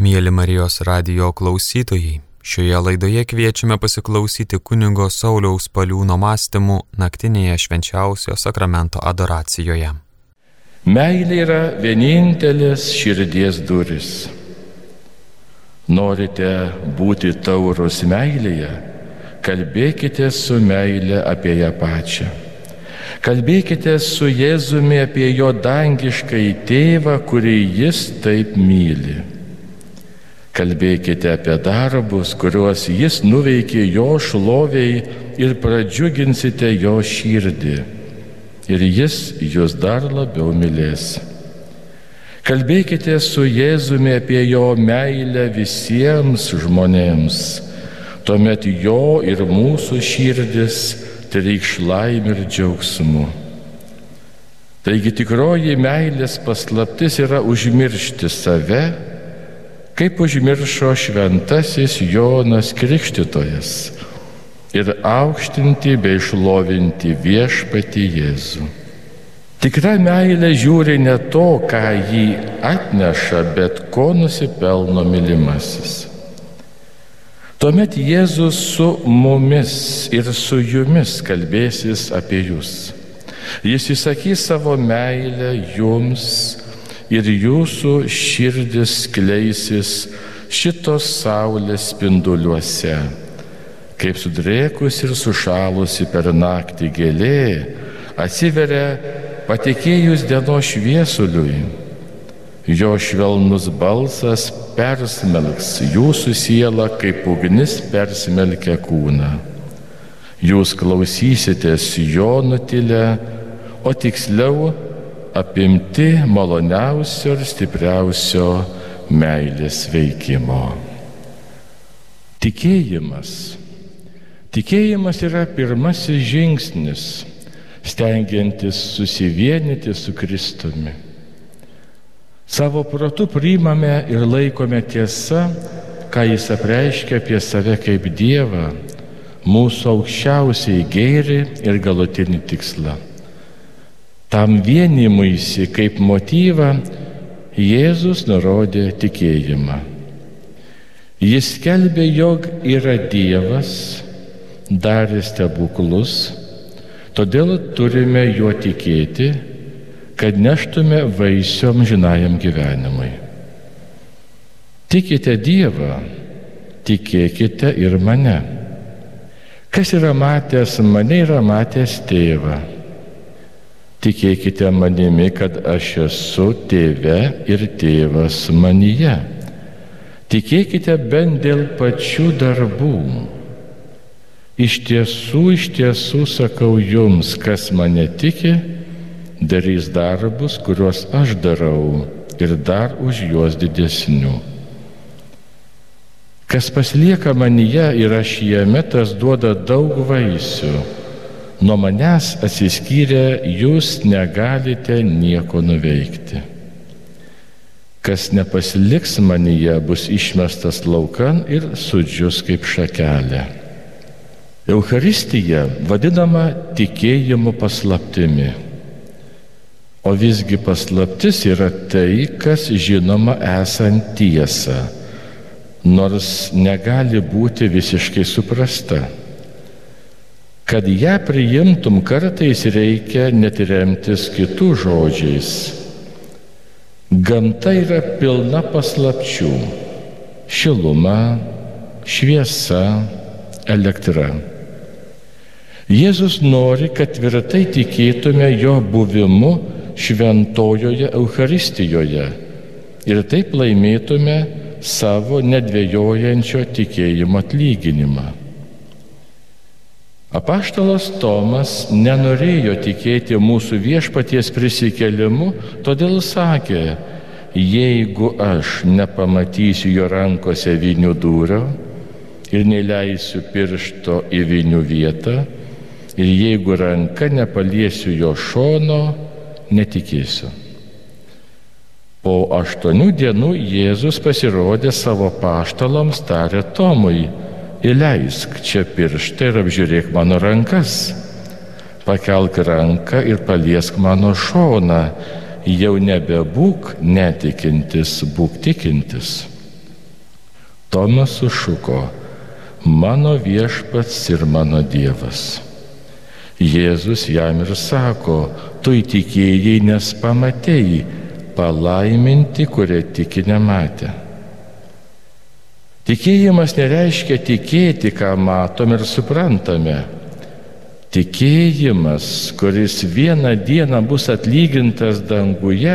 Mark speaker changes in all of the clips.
Speaker 1: Mėly Marijos radio klausytojai, šioje laidoje kviečiame pasiklausyti kunigo Sauliaus paliūno mąstymų naktinėje švenčiausio sakramento adoracijoje.
Speaker 2: Meilė yra vienintelis širdies duris. Norite būti taurus meilėje, kalbėkite su meilė apie ją pačią. Kalbėkite su Jėzumi apie jo dangišką į tėvą, kurį jis taip myli. Kalbėkite apie darbus, kuriuos jis nuveikė jo šloviai ir pradžiuginsite jo širdį. Ir jis jūs dar labiau mylės. Kalbėkite su Jėzumi apie jo meilę visiems žmonėms. Tuomet jo ir mūsų širdis trykš laimė ir džiaugsmu. Taigi tikroji meilės paslaptis yra užmiršti save, kaip užmiršo šventasis Jonas Krikštytojas ir aukštinti bei šlovinti viešpati Jėzų. Tikra meilė žiūri ne to, ką jį atneša, bet ko nusipelno mylimasis. Tuomet Jėzus su mumis ir su jumis kalbėsis apie jūs. Jis įsakys savo meilę jums ir jūsų širdis kleisis šitos saulės spinduliuose. Kaip sudrėkus ir sušalusi per naktį gėlė, atsiveria patikėjus dienos šviesuliui Jo švelnus balsas persmelks jūsų sielą, kaip ugnis persmelkia kūną. Jūs klausysitės jo nutilę, o tiksliau apimti maloniausio ir stipriausio meilės veikimo. Tikėjimas. Tikėjimas yra pirmasis žingsnis, stengiantis susivienyti su Kristumi. Savo protu priimame ir laikome tiesa, ką jis apreiškia apie save kaip Dievą, mūsų aukščiausiai gėri ir galutinį tikslą. Tam vienimuisi kaip motyvą Jėzus nurodė tikėjimą. Jis skelbė, jog yra Dievas, darė stebuklus, todėl turime juo tikėti kad neštume vaisiom žinajam gyvenimui. Tikite Dievą, tikėkite ir mane. Kas yra matęs mane, yra matęs tėvą. Tikėkite manimi, kad aš esu tėve ir tėvas manyje. Tikėkite bent dėl pačių darbų. Iš tiesų, iš tiesų sakau jums, kas mane tiki, darys darbus, kuriuos aš darau ir dar už juos didesnių. Kas pasilieka manyje ir aš jame, tas duoda daug vaisių. Nuo manęs atsiskyrę jūs negalite nieko nuveikti. Kas nepasiliks manyje, bus išmestas laukan ir sudžius kaip šakelė. Euharistija vadinama tikėjimo paslaptimi. O visgi paslaptis yra tai, kas žinoma esant tiesa, nors negali būti visiškai suprasta. Kad ją priimtum kartais reikia net remtis kitų žodžiais. Gamta yra pilna paslapčių - šiluma, šviesa, elektra. Jėzus nori, kad tvirtai tikėtume jo buvimu šventojoje Euharistijoje ir taip laimėtume savo nedvėjojančio tikėjimo atlyginimą. Apaštalas Tomas nenorėjo tikėti mūsų viešpaties prisikelimu, todėl sakė, jeigu aš nepamatysiu jo rankose vinių dūrio ir neleisiu piršto į vinių vietą, ir jeigu ranka nepaliesiu jo šono, netikėsiu. Po aštuonių dienų Jėzus pasirodė savo paštalams, tarė Tomui, įleisk čia pirštą ir apžiūrėk mano rankas. Pakelk ranką ir paliesk mano šoną, jau nebebūk netikintis, būk tikintis. Tomas sušuko, mano viešpats ir mano Dievas. Jėzus jam ir sako, tu įtikėjai, nes pamatėjai, palaiminti, kurie tiki nematė. Tikėjimas nereiškia tikėti, ką matom ir suprantame. Tikėjimas, kuris vieną dieną bus atlygintas danguje,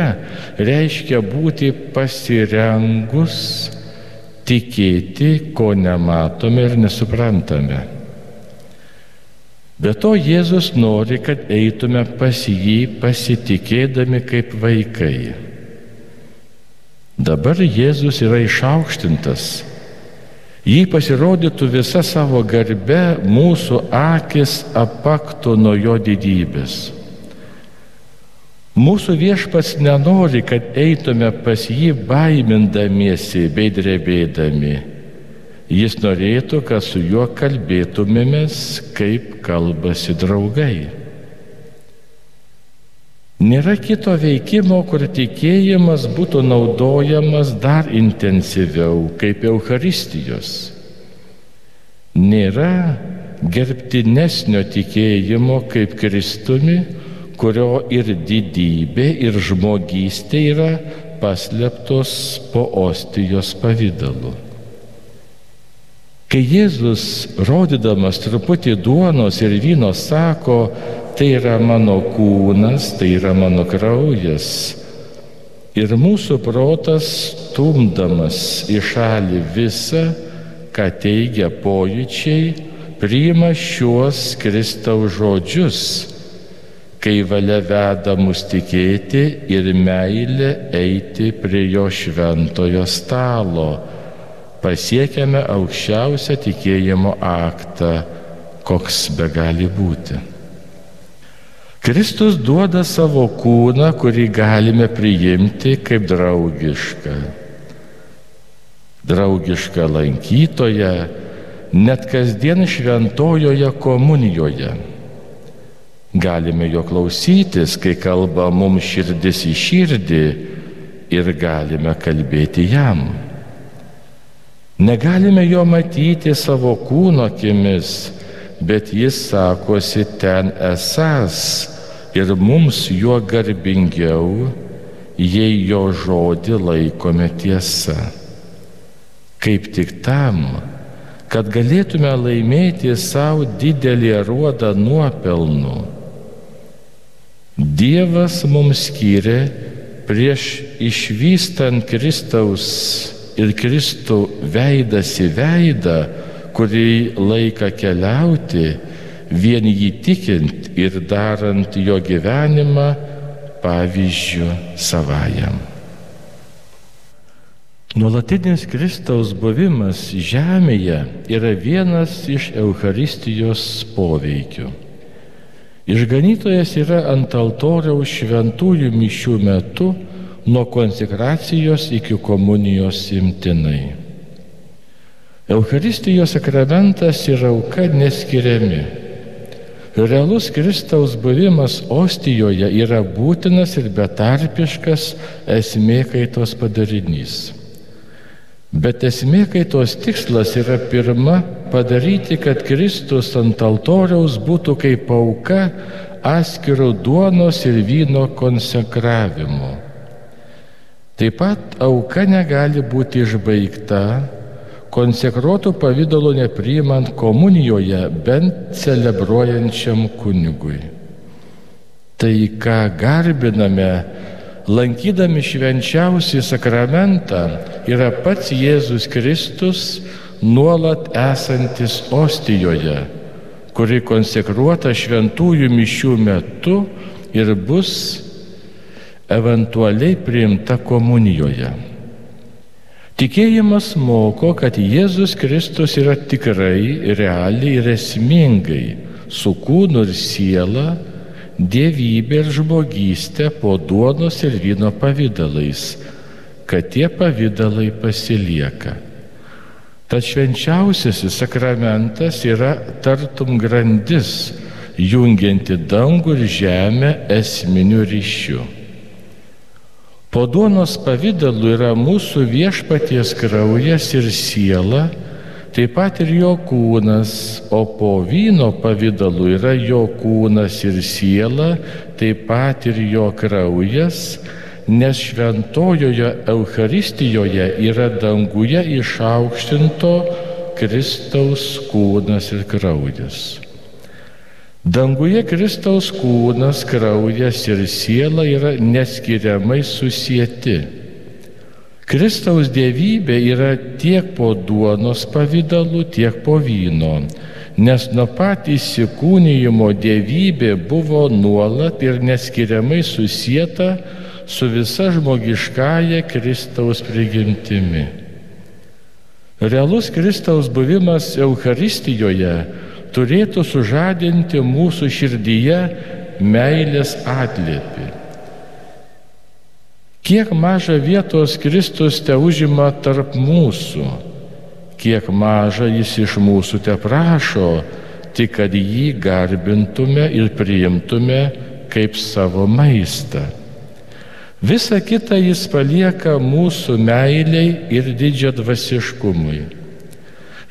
Speaker 2: reiškia būti pasirengus tikėti, ko nematome ir nesuprantame. Be to Jėzus nori, kad eitume pas jį pasitikėdami kaip vaikai. Dabar Jėzus yra išaukštintas. Jį pasirodytų visa savo garbe, mūsų akis apaktų nuo jo didybės. Mūsų viešpats nenori, kad eitume pas jį baimindamiesi bei drebėdami Jis norėtų, kad su juo kalbėtumėmės, kaip kalbasi draugai. Nėra kito veikimo, kur tikėjimas būtų naudojamas dar intensyviau, kaip Euharistijos. Nėra gerbtinesnio tikėjimo kaip Kristumi, kurio ir didybė, ir žmogystė yra paslėptos po ostijos pavydalu. Kai Jėzus, rodydamas truputį duonos ir vyno, sako, tai yra mano kūnas, tai yra mano kraujas. Ir mūsų protas, tumdamas į šalį visą, ką teigia pojūčiai, priima šiuos Kristaus žodžius, kai valia veda mus tikėti ir meilė eiti prie jo šventojo stalo pasiekėme aukščiausią tikėjimo aktą, koks be gali būti. Kristus duoda savo kūną, kurį galime priimti kaip draugišką. Draugišką lankytoją, net kasdien šventojoje komunijoje. Galime jo klausytis, kai kalba mums širdis į širdį ir galime kalbėti jam. Negalime jo matyti savo kūno akimis, bet jis sakosi ten esas ir mums juo garbingiau, jei jo žodį laikome tiesa. Kaip tik tam, kad galėtume laimėti savo didelį ruodą nuopelnų. Dievas mums skyrė prieš išvystant Kristaus ir Kristų veidas į veidą, kurį laiką keliauti, vien jį tikint ir darant jo gyvenimą pavyzdžių savajam. Nuolatinis Kristaus buvimas žemėje yra vienas iš Euharistijos poveikių. Išganytojas yra ant altoriaus šventųjų mišių metu nuo konsekracijos iki komunijos imtinai. Eucharistijos sakramentas ir auka neskiriami. Realus Kristaus buvimas ostijoje yra būtinas ir betarpiškas esmė kaitos padarinys. Bet esmė kaitos tikslas yra pirma padaryti, kad Kristus ant altoriaus būtų kaip auka atskirų duonos ir vyno konsekravimu. Taip pat auka negali būti išbaigta konsekruotų pavydalo nepriimant komunijoje bent celebruojančiam kunigui. Tai, ką garbiname, lankydami švenčiausią sakramentą, yra pats Jėzus Kristus nuolat esantis ostijoje, kuri konsekruota šventųjų mišių metu ir bus eventualiai priimta komunijoje. Tikėjimas moko, kad Jėzus Kristus yra tikrai, realiai ir esmingai su kūnu ir siela, dievybė ir žmogystė po duonos ir vyno pavydalais, kad tie pavydalai pasilieka. Tad švenčiausiasis sakramentas yra tartum grandis, jungianti dangų ir žemę esminių ryšių. Po duonos pavydalu yra mūsų viešpaties kraujas ir siela, taip pat ir jo kūnas, o po vyno pavydalu yra jo kūnas ir siela, taip pat ir jo kraujas, nes šventojoje Euharistijoje yra danguje išaukštinto Kristaus kūnas ir kraujas. Danguje Kristaus kūnas, kraujas ir siela yra neskiriamai susijęti. Kristaus dievybė yra tiek po duonos pavydalu, tiek po vyno, nes nuo pat įsikūnyjimo dievybė buvo nuolat ir neskiriamai susijęta su visa žmogiškąja Kristaus prigimtimi. Realus Kristaus buvimas Euharistijoje turėtų sužadinti mūsų širdyje meilės atlėpi. Kiek maža vietos Kristus te užima tarp mūsų, kiek maža jis iš mūsų te prašo, tik kad jį garbintume ir priimtume kaip savo maistą. Visa kita jis palieka mūsų meiliai ir didžia dvasiškumui.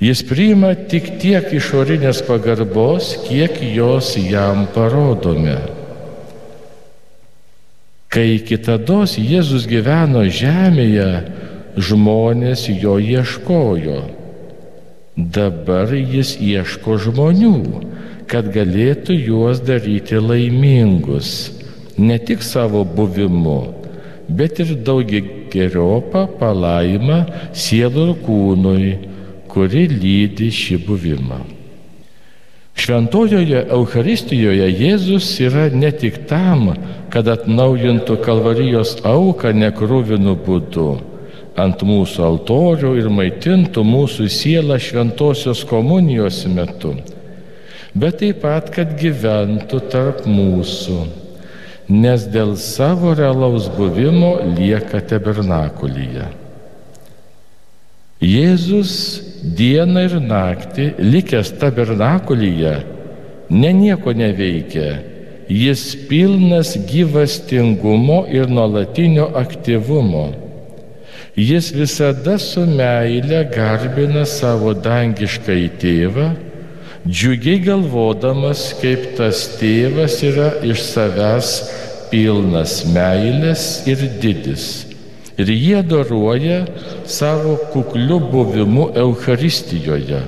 Speaker 2: Jis priima tik tiek išorinės pagarbos, kiek jos jam parodome. Kai kitados Jėzus gyveno žemėje, žmonės jo ieškojo. Dabar jis ieško žmonių, kad galėtų juos daryti laimingus, ne tik savo buvimu, bet ir daugia geriopą palaimą sielų ir kūnui kuri lydi šį buvimą. Šventojoje Euharistijoje Jėzus yra ne tik tam, kad atnaujintų kalvarijos auką nekrūvinų būdu ant mūsų altorių ir maitintų mūsų sielą šventosios komunijos metu, bet taip pat, kad gyventų tarp mūsų, nes dėl savo realaus buvimo lieka tabernakulyje. Jėzus dieną ir naktį likęs tabernakulyje, ne nieko neveikia, jis pilnas gyvastingumo ir nuolatinio aktyvumo. Jis visada su meile garbina savo dangišką į tėvą, džiugiai galvodamas, kaip tas tėvas yra iš savęs pilnas meilės ir didis ir jie daruoja savo kukliu buvimu Euharistijoje.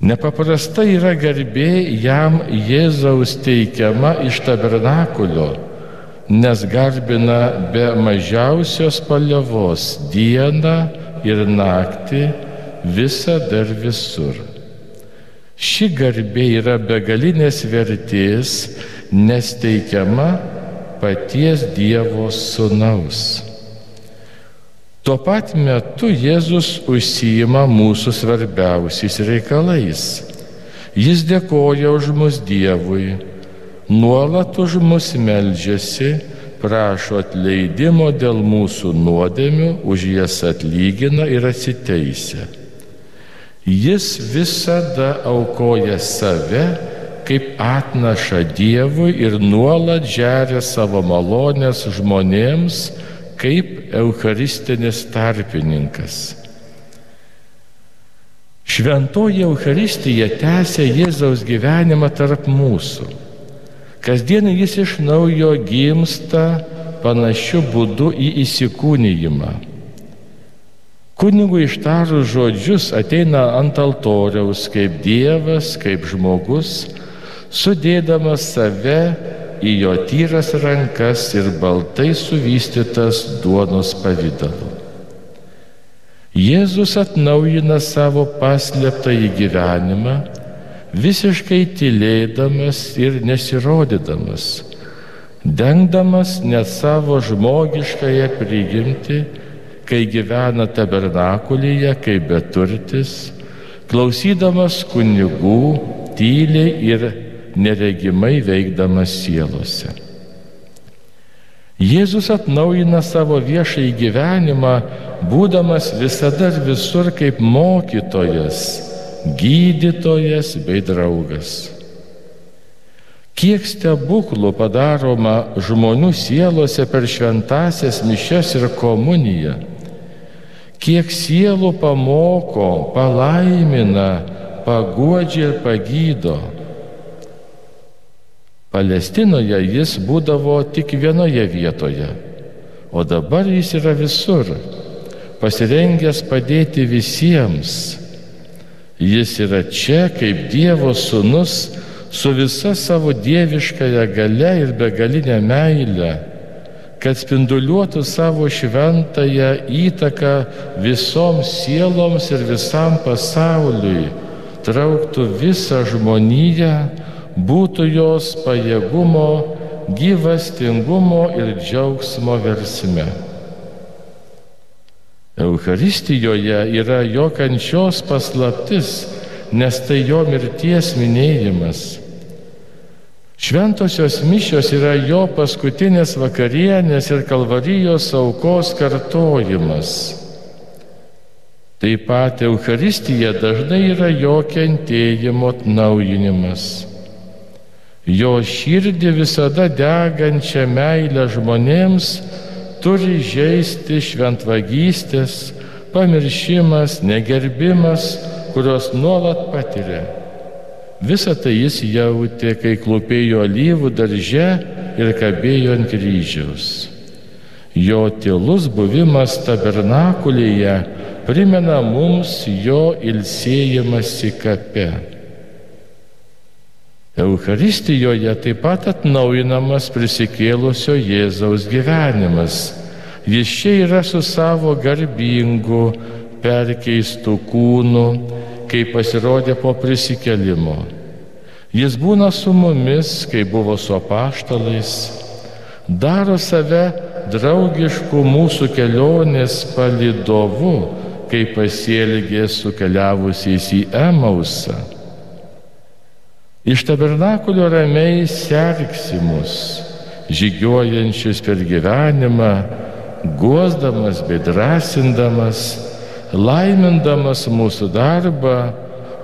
Speaker 2: Nepaprasta yra garbė jam Jėzaus teikiama iš tabernakulio, nes garbina be mažiausios palievos dieną ir naktį visada ir visur. Ši garbė yra begalinės vertės, nes teikiama paties Dievo sunaus. Tuo pat metu Jėzus užsijima mūsų svarbiausiais reikalais. Jis dėkoja už mus Dievui, nuolat už mus melžiasi, prašo atleidimo dėl mūsų nuodėmių, už jas atlygina ir atsiteisia. Jis visada aukoja save kaip atnaša Dievui ir nuolat žeria savo malonės žmonėms kaip Eucharistinis tarpininkas. Šventoji Eucharistija tęsia Jėzaus gyvenimą tarp mūsų. Kasdien jis iš naujo gimsta panašiu būdu į įsikūnyjimą. Kunigų ištarus žodžius ateina ant altoriaus kaip Dievas, kaip žmogus, sudėdamas save į jo tyras rankas ir baltai suvystytas duonos pavydalu. Jėzus atnaujina savo paslėptą į gyvenimą, visiškai tylėdamas ir nesirodydamas, dengdamas net savo žmogiškąją prigimti, kai gyvena tabernakulyje kaip beturtis, klausydamas kunigų tyliai ir neregimai veikdamas sielose. Jėzus atnaujina savo viešąjį gyvenimą, būdamas visada ir visur kaip mokytojas, gydytojas bei draugas. Kiek stebuklų padaroma žmonių sielose per šventasias mišes ir komuniją. Kiek sielų pamoko, palaimina, paguodžia ir pagydo. Palestinoje jis būdavo tik vienoje vietoje, o dabar jis yra visur, pasirengęs padėti visiems. Jis yra čia kaip Dievo sūnus su visa savo dieviškąją gale ir begalinę meilę, kad spinduliuotų savo šventąją įtaką visoms sieloms ir visam pasauliui, trauktų visą žmoniją, būtų jos pajėgumo, gyvastingumo ir džiaugsmo versme. Eucharistijoje yra jo kančios paslaptis, nes tai jo mirties minėjimas. Šventosios mišios yra jo paskutinės vakarienės ir kalvarijos aukos kartojimas. Taip pat Euharistija dažnai yra jo kentėjimo atnaujinimas. Jo širdį visada degančią meilę žmonėms turi žaisti šventvagystės, pamiršimas, negerbimas, kurios nuolat patiria. Visą tai jis jautė, kai klūpėjo alyvų darže ir kabėjo ant kryžiaus. Jo tylus buvimas tabernakulėje primena mums jo ilsėjimąsi kape. Eucharistijoje taip pat atnaujinamas prisikėlusio Jėzaus gyvenimas. Jis čia yra su savo garbingu, perkeistų kūnų, kai pasirodė po prisikelimo. Jis būna su mumis, kai buvo su apaštalais, daro save draugišku mūsų kelionės palidovu, kai pasielgė su keliavusiais į Emausą. Iš tabernakulio ramiai serksimus, žygiuojančius per gyvenimą, guosdamas bei drąsindamas, laimindamas mūsų darbą,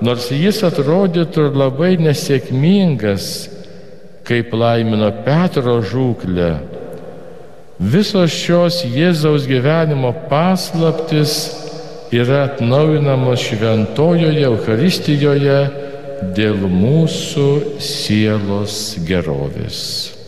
Speaker 2: nors jis atrodytų labai nesėkmingas, kaip laimino Petro žūklę. Visos šios Jėzaus gyvenimo paslaptis yra atnaujinamos šventojoje Euharistijoje dėl mūsų sielos gerovės.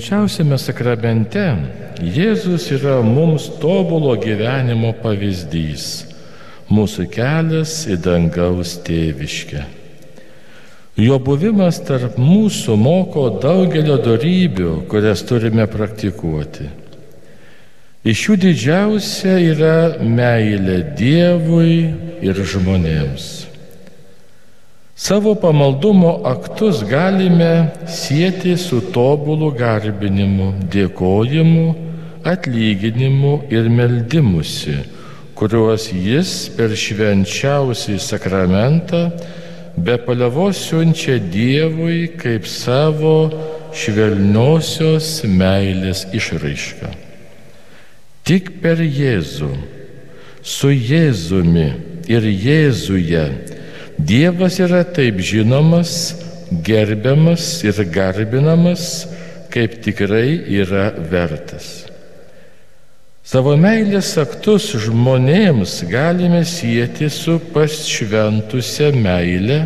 Speaker 2: Švenčiausiame sakramente Jėzus yra mums tobulo gyvenimo pavyzdys, mūsų kelias į dangaus tėviškę. Jo buvimas tarp mūsų moko daugelio darybių, kurias turime praktikuoti. Iš jų didžiausia yra meilė Dievui ir žmonėms. Savo pamaldumo aktus galime sieti su tobulu garbinimu, dėkojimu, atlyginimu ir meldimusi, kuriuos jis per švenčiausią sakramentą be palievos siunčia Dievui kaip savo švelniosios meilės išraišką. Tik per Jėzų, su Jėzumi ir Jėzuje Dievas yra taip žinomas, gerbiamas ir garbinamas, kaip tikrai yra vertas. Savo meilės aktus žmonėms galime sieti su pašventusią meilę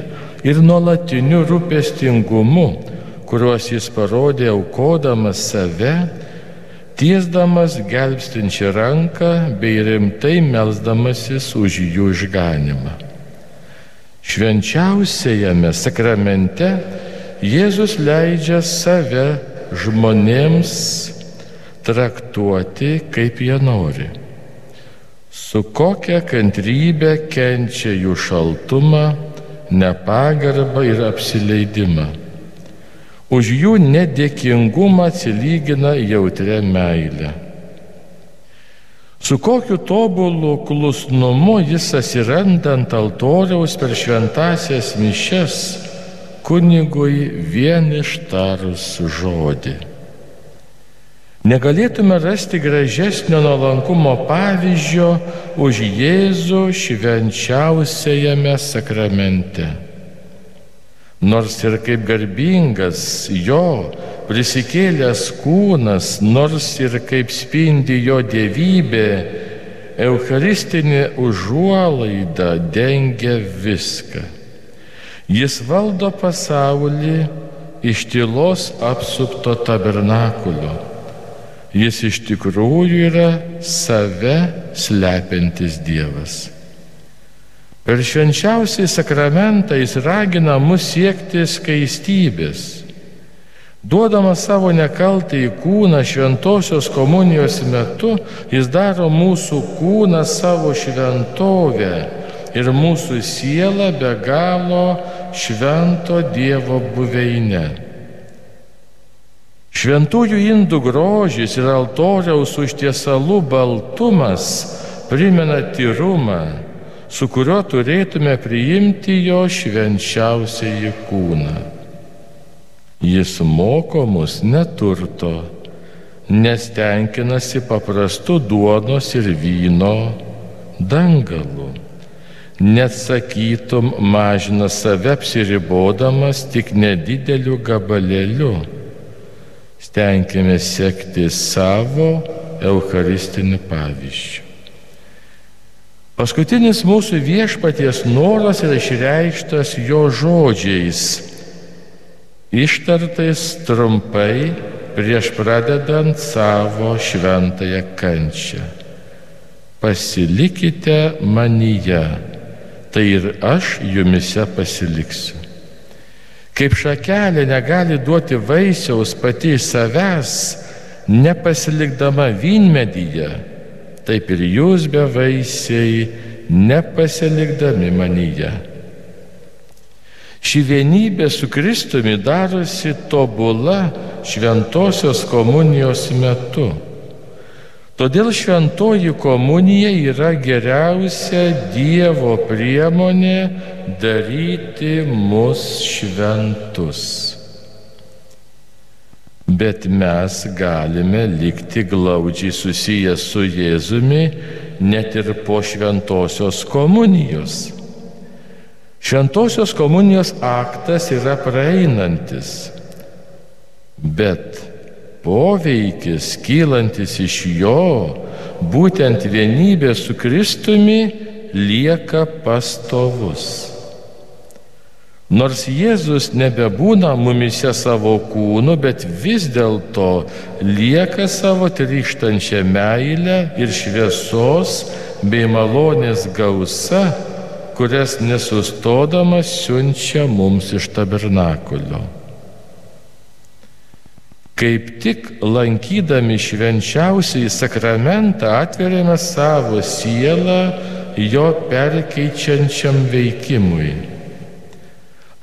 Speaker 2: ir nuolatiniu rūpestingumu, kuriuos jis parodė aukodamas save, tiesdamas gelbstinčią ranką bei rimtai melzdamasis už jų išganimą. Švenčiausiajame sakramente Jėzus leidžia save žmonėms traktuoti, kaip jie nori. Su kokia kantrybė kenčia jų šaltumą, nepagarbą ir apsileidimą. Už jų nedėkingumą atsilygina jautrę meilę. Su kokiu tobulu klusnumu jis atsiranda ant altoriaus per šventasias mišes kunigui vien ištarus žodį. Negalėtume rasti gražesnio nuolankumo pavyzdžio už Jėzų švenčiausiajame sakramente. Nors ir kaip garbingas jo prisikėlęs kūnas, nors ir kaip spindi jo dievybė, Eucharistinė užuolaida dengia viską. Jis valdo pasaulį iš tylos apsupto tabernakulio. Jis iš tikrųjų yra save slepiantis Dievas. Per švenčiausiai sakramentą jis ragina mus siekti skaistybės. Duodamas savo nekaltą į kūną šventosios komunijos metu, jis daro mūsų kūną savo šventovę ir mūsų sielą be galo švento Dievo buveinę. Šventųjų indų grožis ir altoriaus užtiesalų baltumas primena tyrumą, su kuriuo turėtume priimti jo švenčiausiai kūną. Jis moko mus neturto, nes tenkinasi paprastu duonos ir vyno dangalu. Net sakytum, mažina save apsiribodamas tik nedideliu gabalėliu stenkime sekti savo eucharistiniu pavyzdžiu. Paskutinis mūsų viešpaties noras yra išreikštas jo žodžiais, ištartais trumpai prieš pradedant savo šventąją kančią. Pasilikite manyje, tai ir aš jumise pasiliksiu. Kaip šakelė negali duoti vaisiaus pati iš savęs, nepasilikdama vynmedyje, taip ir jūs be vaisiai nepasilikdami manyje. Ši vienybė su Kristumi darosi tobula šventosios komunijos metu. Todėl šventoji komunija yra geriausia Dievo priemonė daryti mus šventus. Bet mes galime likti glaudžiai susiję su Jėzumi net ir po šventosios komunijos. Šventosios komunijos aktas yra praeinantis, bet poveikis kylantis iš jo, būtent vienybė su Kristumi, lieka pastovus. Nors Jėzus nebebūna mumise savo kūnu, bet vis dėlto lieka savo trykštančią meilę ir šviesos bei malonės gausa, kurias nesustodamas siunčia mums iš tabernakulio. Kaip tik lankydami švenčiausiai sakramentą atveriame savo sielą jo perkeičiančiam veikimui.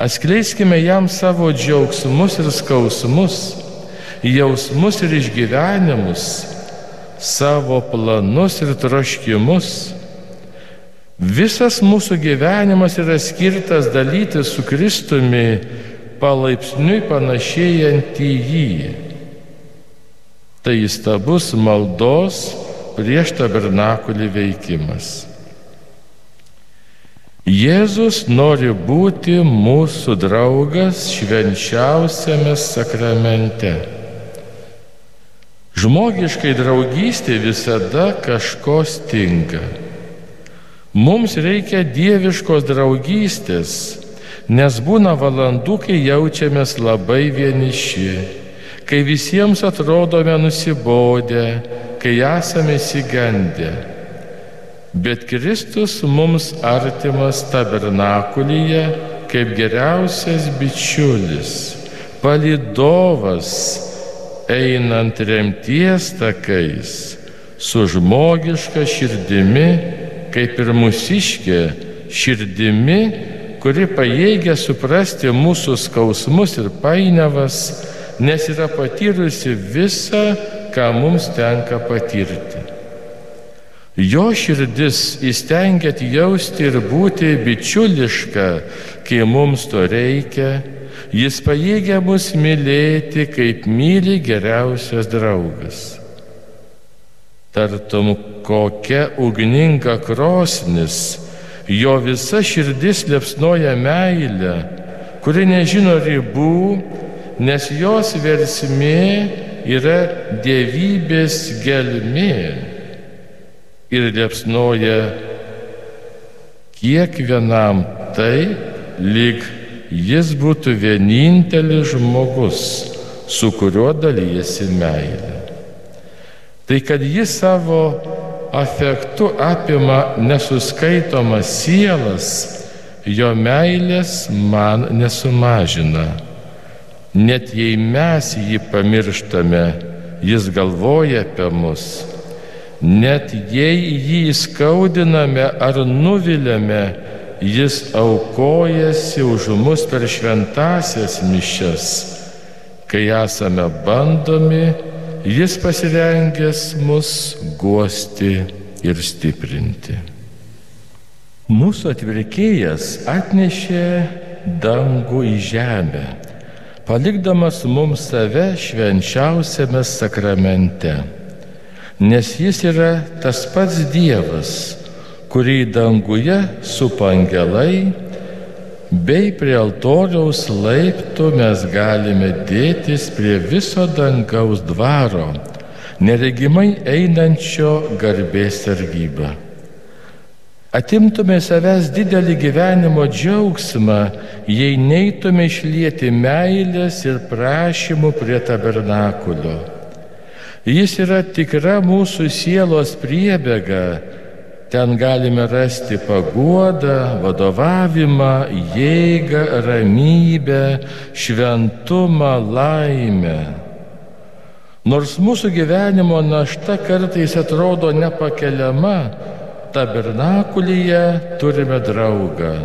Speaker 2: Atskleiskime jam savo džiaugsmus ir skausmus, jausmus ir išgyvenimus, savo planus ir troškimus. Visas mūsų gyvenimas yra skirtas dalyti su Kristumi palaipsniui panašėjant į jį. Tai įstabus maldos prieš tabernakulį veikimas. Jėzus nori būti mūsų draugas švenčiausiame sakramente. Žmogiškai draugystė visada kažko stinga. Mums reikia dieviškos draugystės, nes būna valandų, kai jaučiamės labai vieniši, kai visiems atrodome nusibodę, kai esame įsigandę. Bet Kristus mums artimas tabernakulyje kaip geriausias bičiulis, palidovas, einant remties takais, su žmogiška širdimi, kaip ir mūsiškė širdimi, kuri pajėgia suprasti mūsų skausmus ir painiavas, nes yra patyrusi visą, ką mums tenka patirti. Jo širdis įstengia jausti ir būti bičiuliška, kai mums to reikia, jis pajėgia mus mylėti, kaip myli geriausias draugas. Tartum kokia ugninga krosnis, Jo visa širdis liepsnoja meilę, kuri nežino ribų, nes jos versmė yra dievybės gelmė ir liepsnoja kiekvienam taip, lyg jis būtų vienintelis žmogus, su kuriuo dalyjasi meilė. Tai kad jis savo afektu apima nesuskaitomas sielas, jo meilės man nesumažina. Net jei mes jį pamirštame, jis galvoja apie mus. Net jei jį skaudiname ar nuviliame, jis aukojasi už mus per šventasias mišes. Kai esame bandomi, jis pasirengęs mus guosti ir stiprinti. Mūsų atvirkėjas atnešė dangų į žemę palikdamas mums save švenčiausiame sakramente. Nes jis yra tas pats Dievas, kurį danguje supa angelai, bei prie altoriaus laiptų mes galime dėtis prie viso dangaus dvaro, neregimai einančio garbės sargybą. Atimtume savęs didelį gyvenimo džiaugsmą, jei neitume išlieti meilės ir prašymų prie tabernakulio. Jis yra tikra mūsų sielos priebėga, ten galime rasti paguodą, vadovavimą, jėgą, ramybę, šventumą, laimę. Nors mūsų gyvenimo našta kartais atrodo nepakeliama, tabernakulyje turime draugą,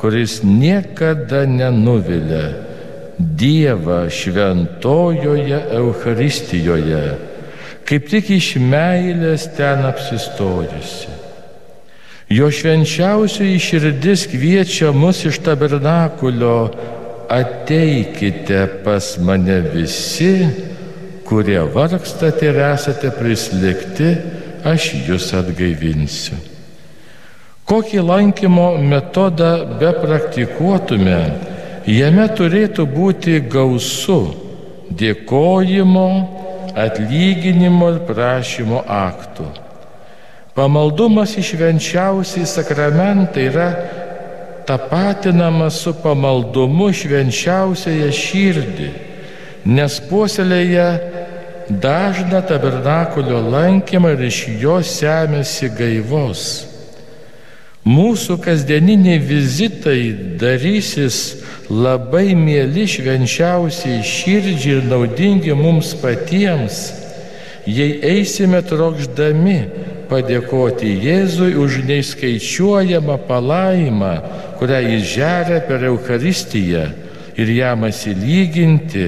Speaker 2: kuris niekada nenuvilia Dievą šventojoje Euharistijoje, kaip tik iš meilės ten apsistojusi. Jo švenčiausioji širdis kviečia mus iš tabernakulio, ateikite pas mane visi, kurie vargstate ir esate prislėgti aš jūs atgaivinsiu. Kokį lankymo metodą be praktikuotume, jame turėtų būti gausu dėkojimo, atlyginimo ir prašymo aktų. Pamaldumas išvenčiausiai sakramentai yra tapatinamas su pamaldumu švenčiausiąją širdį, nes puoselėje dažną tabernakulio lankymą ir iš jo semėsi gaivos. Mūsų kasdieniniai vizitai darysis labai mėly švenčiausiai širdžiai ir naudingi mums patiems, jei eisime trokšdami padėkoti Jėzui už neiskaičiuojamą palaimą, kurią jis žeria per Eucharistiją ir jam atsilyginti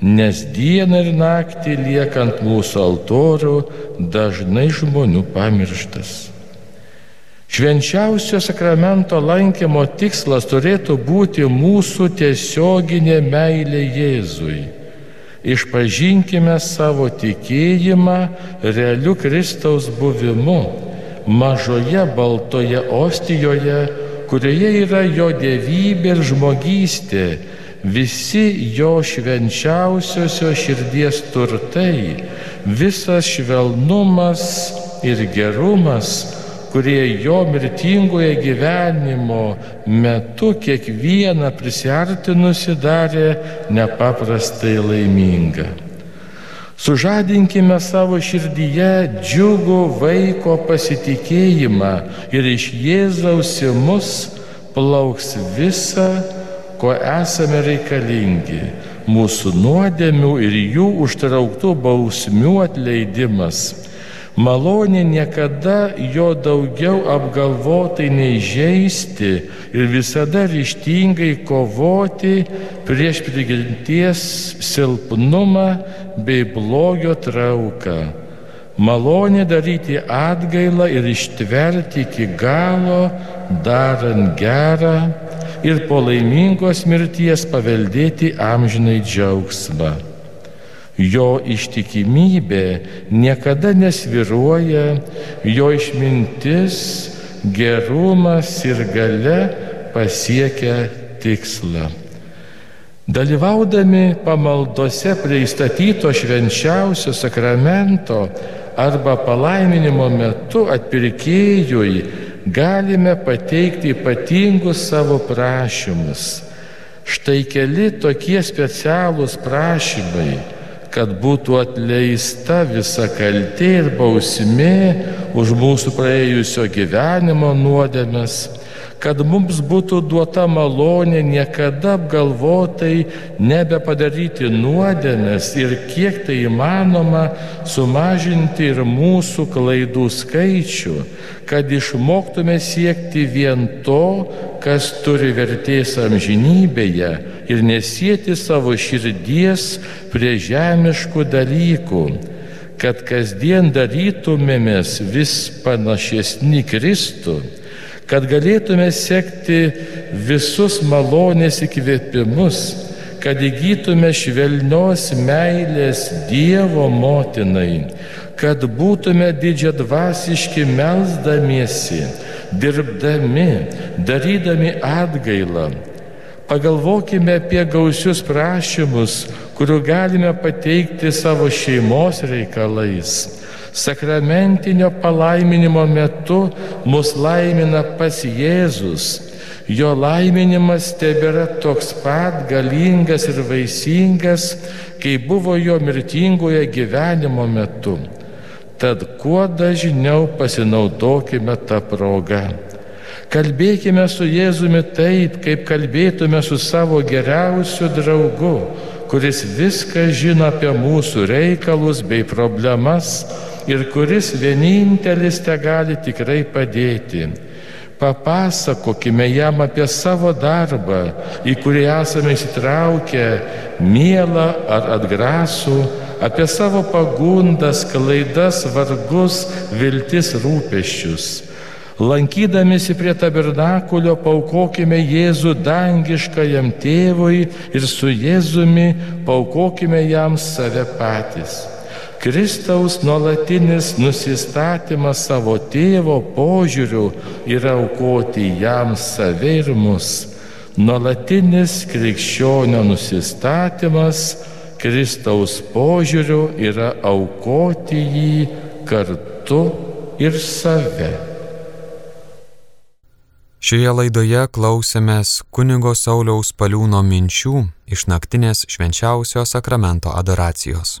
Speaker 2: nes dieną ir naktį liekant mūsų altorių dažnai žmonių pamirštas. Švenčiausio sakramento lankymo tikslas turėtų būti mūsų tiesioginė meilė Jėzui. Išpažinkime savo tikėjimą realiu Kristaus buvimu mažoje baltoje ostijoje, kurioje yra jo dievybė ir žmogystė. Visi jo švenčiausiosios širdies turtai, visas švelnumas ir gerumas, kurie jo mirtingoje gyvenimo metu kiekvieną prisartinusi darė nepaprastai laimingą. Sužadinkime savo širdyje džiugų vaiko pasitikėjimą ir iš Jėzaus į mus plauks visa ko esame reikalingi - mūsų nuodėmių ir jų užtrauktų bausmių atleidimas. Malonė niekada jo daugiau apgalvotai neįžeisti ir visada ryštingai kovoti prieš prigimties silpnumą bei blogio trauką. Malonė daryti atgailą ir ištverti iki galo, darant gerą ir po laimingos mirties paveldėti amžinai džiaugsmą. Jo ištikimybė niekada nesviruoja, jo išmintis, gerumas ir gale pasiekia tikslą. Dalyvaudami pamaldose prie įstatyto švenčiausio sakramento arba palaiminimo metu atpirkėjui galime pateikti ypatingus savo prašymus. Štai keli tokie specialūs prašymai, kad būtų atleista visa kaltė ir bausmė už mūsų praėjusio gyvenimo nuodėmes kad mums būtų duota malonė niekada apgalvotai nebepadaryti nuodėmės ir kiek tai įmanoma sumažinti ir mūsų klaidų skaičių, kad išmoktume siekti vien to, kas turi vertės amžinybėje ir nesėti savo širdies prie žemiškų dalykų kad kasdien darytumėmės vis panašesni Kristų kad galėtume sekti visus malonės įkvėpimus, kad įgytume švelnios meilės Dievo motinai, kad būtume didžiadvasiški melzdamiesi, dirbdami, darydami atgailą. Pagalvokime apie gausius prašymus, kurių galime pateikti savo šeimos reikalais Sakramentinio palaiminimo metu mus laimina pas Jėzus. Jo laiminimas tebėra toks pat galingas ir vaisingas, kaip buvo jo mirtingoje gyvenimo metu. Tad kuo dažniau pasinaudokime tą progą. Kalbėkime su Jėzumi taip, kaip kalbėtume su savo geriausiu draugu, kuris viską žino apie mūsų reikalus bei problemas ir kuris vienintelis te gali tikrai padėti. Papasakokime jam apie savo darbą, į kurį esame įsitraukę, mielą ar atgrasų, apie savo pagundas, klaidas, vargus, viltis, rūpeščius. Lankydamėsi prie tabernakulio paukokime Jėzų dangiškajam tėvui ir su Jėzumi paukokime jam save patys. Kristaus nuolatinis nusistatymas savo tėvo požiūriu yra aukoti jam save ir mus. Nuolatinis krikščionio nusistatymas Kristaus požiūriu yra aukoti jį kartu ir save.
Speaker 1: Šioje laidoje klausėmės kunigo Sauliaus paliūno minčių iš naktinės švenčiausio sakramento adoracijos.